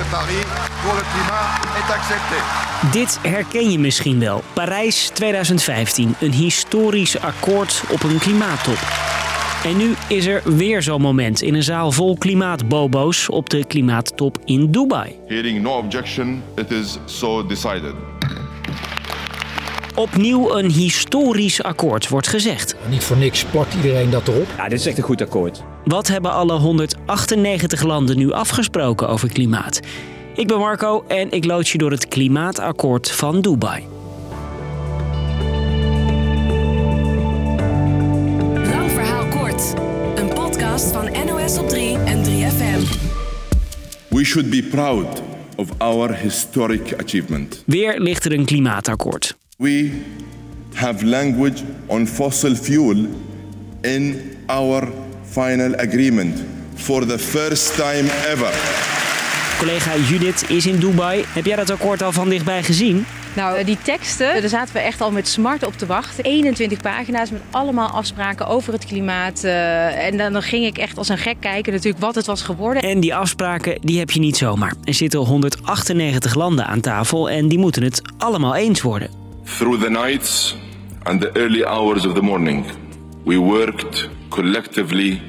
de Paris pour le climat est accepté. Dit herken je misschien wel. Parijs 2015, een historisch akkoord op een klimaattop. En nu is er weer zo'n moment in een zaal vol klimaatbobo's op de klimaattop in Dubai. Hearing no objection, it is so decided. Opnieuw een historisch akkoord wordt gezegd. Niet voor niks plakt iedereen dat erop. Ja, dit is echt een goed akkoord. Wat hebben alle 198 landen nu afgesproken over klimaat? Ik ben Marco en ik lood je door het klimaatakkoord van Dubai. Lang verhaal kort. Een podcast van NOS op 3 en 3FM. We should be proud of our historic achievement. Weer ligt er een klimaatakkoord. We have language on fossil fuel in our final agreement for the first time ever. Collega Judith is in Dubai. Heb jij dat akkoord al van dichtbij gezien? Nou, eh, die teksten, daar zaten we echt al met smart op te wachten. 21 pagina's met allemaal afspraken over het klimaat. eh, en dan, dan ging ik echt als een gek kijken natuurlijk wat het was geworden. En die afspraken die heb je niet zomaar. Er zitten 198 landen aan tafel en die moeten het allemaal eens worden. Through the nights and the early hours of the morning, we worked collectively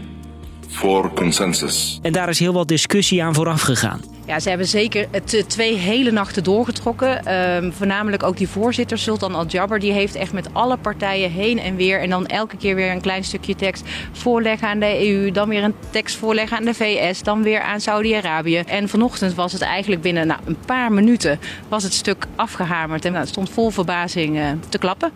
for consensus. En daar is heel wat discussie aan vooraf gegaan. Ze hebben zeker eh, twee hele nachten doorgetrokken. Ehm, voornamelijk ook die voorzitter, Sultan Al-Jabbar, die heeft echt met alle partijen heen en weer. En dan elke keer weer een klein stukje tekst voorleggen aan de EU. Dan weer een tekst voorleggen aan de VS. Dan weer aan Saudi-Arabië. En vanochtend was het eigenlijk binnen nou, een paar minuten was het stuk afgehamerd. En nou, het stond vol verbazing eh, te klappen.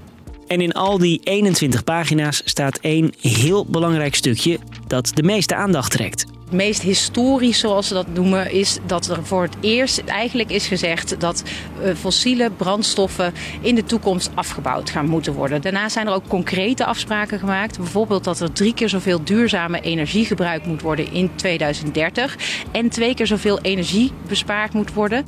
En in al die 21 pagina's staat één heel belangrijk stukje dat de meeste aandacht trekt. Het meest historisch, zoals ze dat noemen, is dat er voor het eerst eigenlijk is gezegd dat eh, fossiele brandstoffen in de toekomst afgebouwd gaan moeten worden. Daarna zijn er ook concrete afspraken gemaakt. Bijvoorbeeld dat er drie keer zoveel duurzame energie gebruikt moet worden in 2030 en twee keer zoveel energie bespaard moet worden.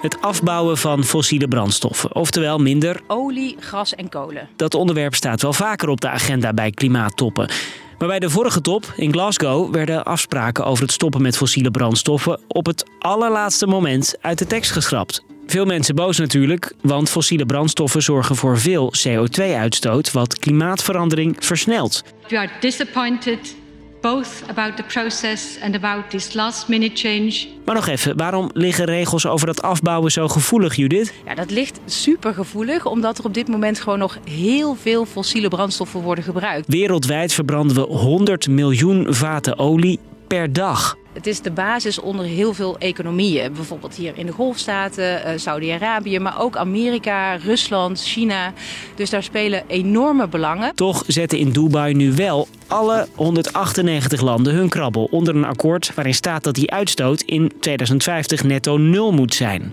Het afbouwen van fossiele brandstoffen, oftewel minder. Olie, gas en kolen. Dat onderwerp staat wel vaker op de agenda bij klimaattoppen. Maar bij de vorige top in Glasgow werden afspraken over het stoppen met fossiele brandstoffen op het allerlaatste moment uit de tekst geschrapt. Veel mensen boos natuurlijk, want fossiele brandstoffen zorgen voor veel CO2-uitstoot, wat klimaatverandering versnelt. We are disappointed both about the process and about this last minute change. Maar nog even, waarom liggen regels over dat afbouwen zo gevoelig, Judith? Ja, dat ligt super gevoelig, omdat er op dit moment gewoon nog heel veel fossiele brandstoffen worden gebruikt. Wereldwijd verbranden we 100 miljoen vaten olie per dag. Het is de basis onder heel veel economieën. Bijvoorbeeld hier in de Golfstaten, eh, Saudi-Arabië, maar ook Amerika, Rusland, China. Dus daar spelen enorme belangen. Toch zetten in Dubai nu wel alle 198 landen hun krabbel onder een akkoord waarin staat dat die uitstoot in 2050 netto nul moet zijn.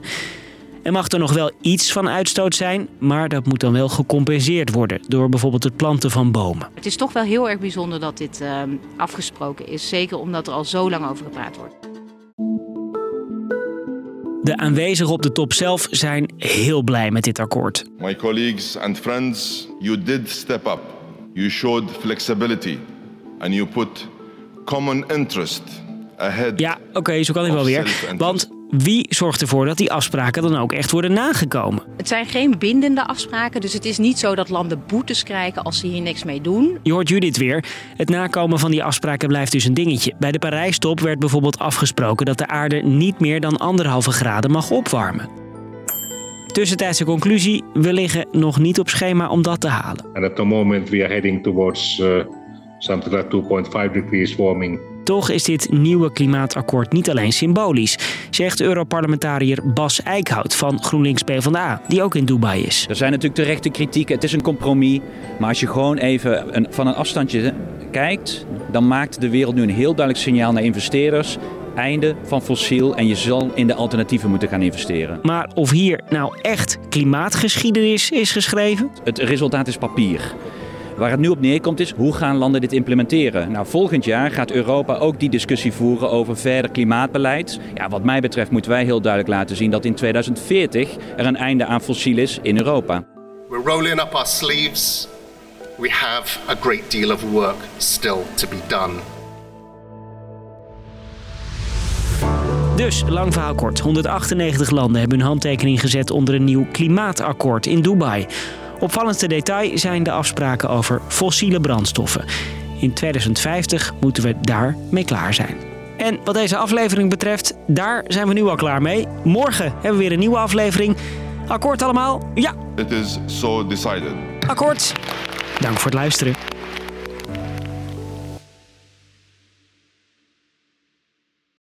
Er mag er nog wel iets van uitstoot zijn, maar dat moet dan wel gecompenseerd worden door bijvoorbeeld het planten van bomen. Het is toch wel heel erg bijzonder dat dit eh, afgesproken is. Zeker omdat er al zo lang over gepraat wordt. De aanwezigen op de top zelf zijn heel blij met dit akkoord. My colleagues and friends, you did step up. You showed flexibility and you put common interest ahead. Ja, oké, zo kan ik wel weer. Want wie zorgt ervoor dat die afspraken dan ook echt worden nagekomen? Het zijn geen bindende afspraken, dus het is niet zo dat landen boetes krijgen als ze hier niks mee doen. Je hoort Judith weer. Het nakomen van die afspraken blijft dus een dingetje. Bij de Parijstop werd bijvoorbeeld afgesproken dat de aarde niet meer dan anderhalve graden mag opwarmen. Tussentijdse conclusie, we liggen nog niet op schema om dat te halen. And at the moment we are heading towards uh, something like 2.5 degrees warming. Toch is dit nieuwe klimaatakkoord niet alleen symbolisch, zegt Europarlementariër Bas Eickhout van GroenLinks PvdA, die ook in Dubai is. Er zijn natuurlijk terechte kritiek. Het is een compromis. Maar als je gewoon even een, van een afstandje kijkt, dan maakt de wereld nu een heel duidelijk signaal naar investeerders. Einde van fossiel en je zal in de alternatieven moeten gaan investeren. Maar of hier nou echt klimaatgeschiedenis is geschreven? Het resultaat is papier. Waar het nu op neerkomt is, hoe gaan landen dit implementeren? Nou, volgend jaar gaat Europa ook die discussie voeren over verder klimaatbeleid. Ja, wat mij betreft moeten wij heel duidelijk laten zien dat in 2040 er een einde aan fossiel is in Europa. We're rolling up our sleeves we have a great deal of work still to be done. Dus, lang verhaal kort. 198 landen hebben hun handtekening gezet onder een nieuw klimaatakkoord in Dubai. Opvallendste detail zijn de afspraken over fossiele brandstoffen. In 2050 moeten we daar mee klaar zijn. En wat deze aflevering betreft, daar zijn we nu al klaar mee. Morgen hebben we weer een nieuwe aflevering. Akkoord allemaal? Ja, It is so decided. akkoord. Dank voor het luisteren.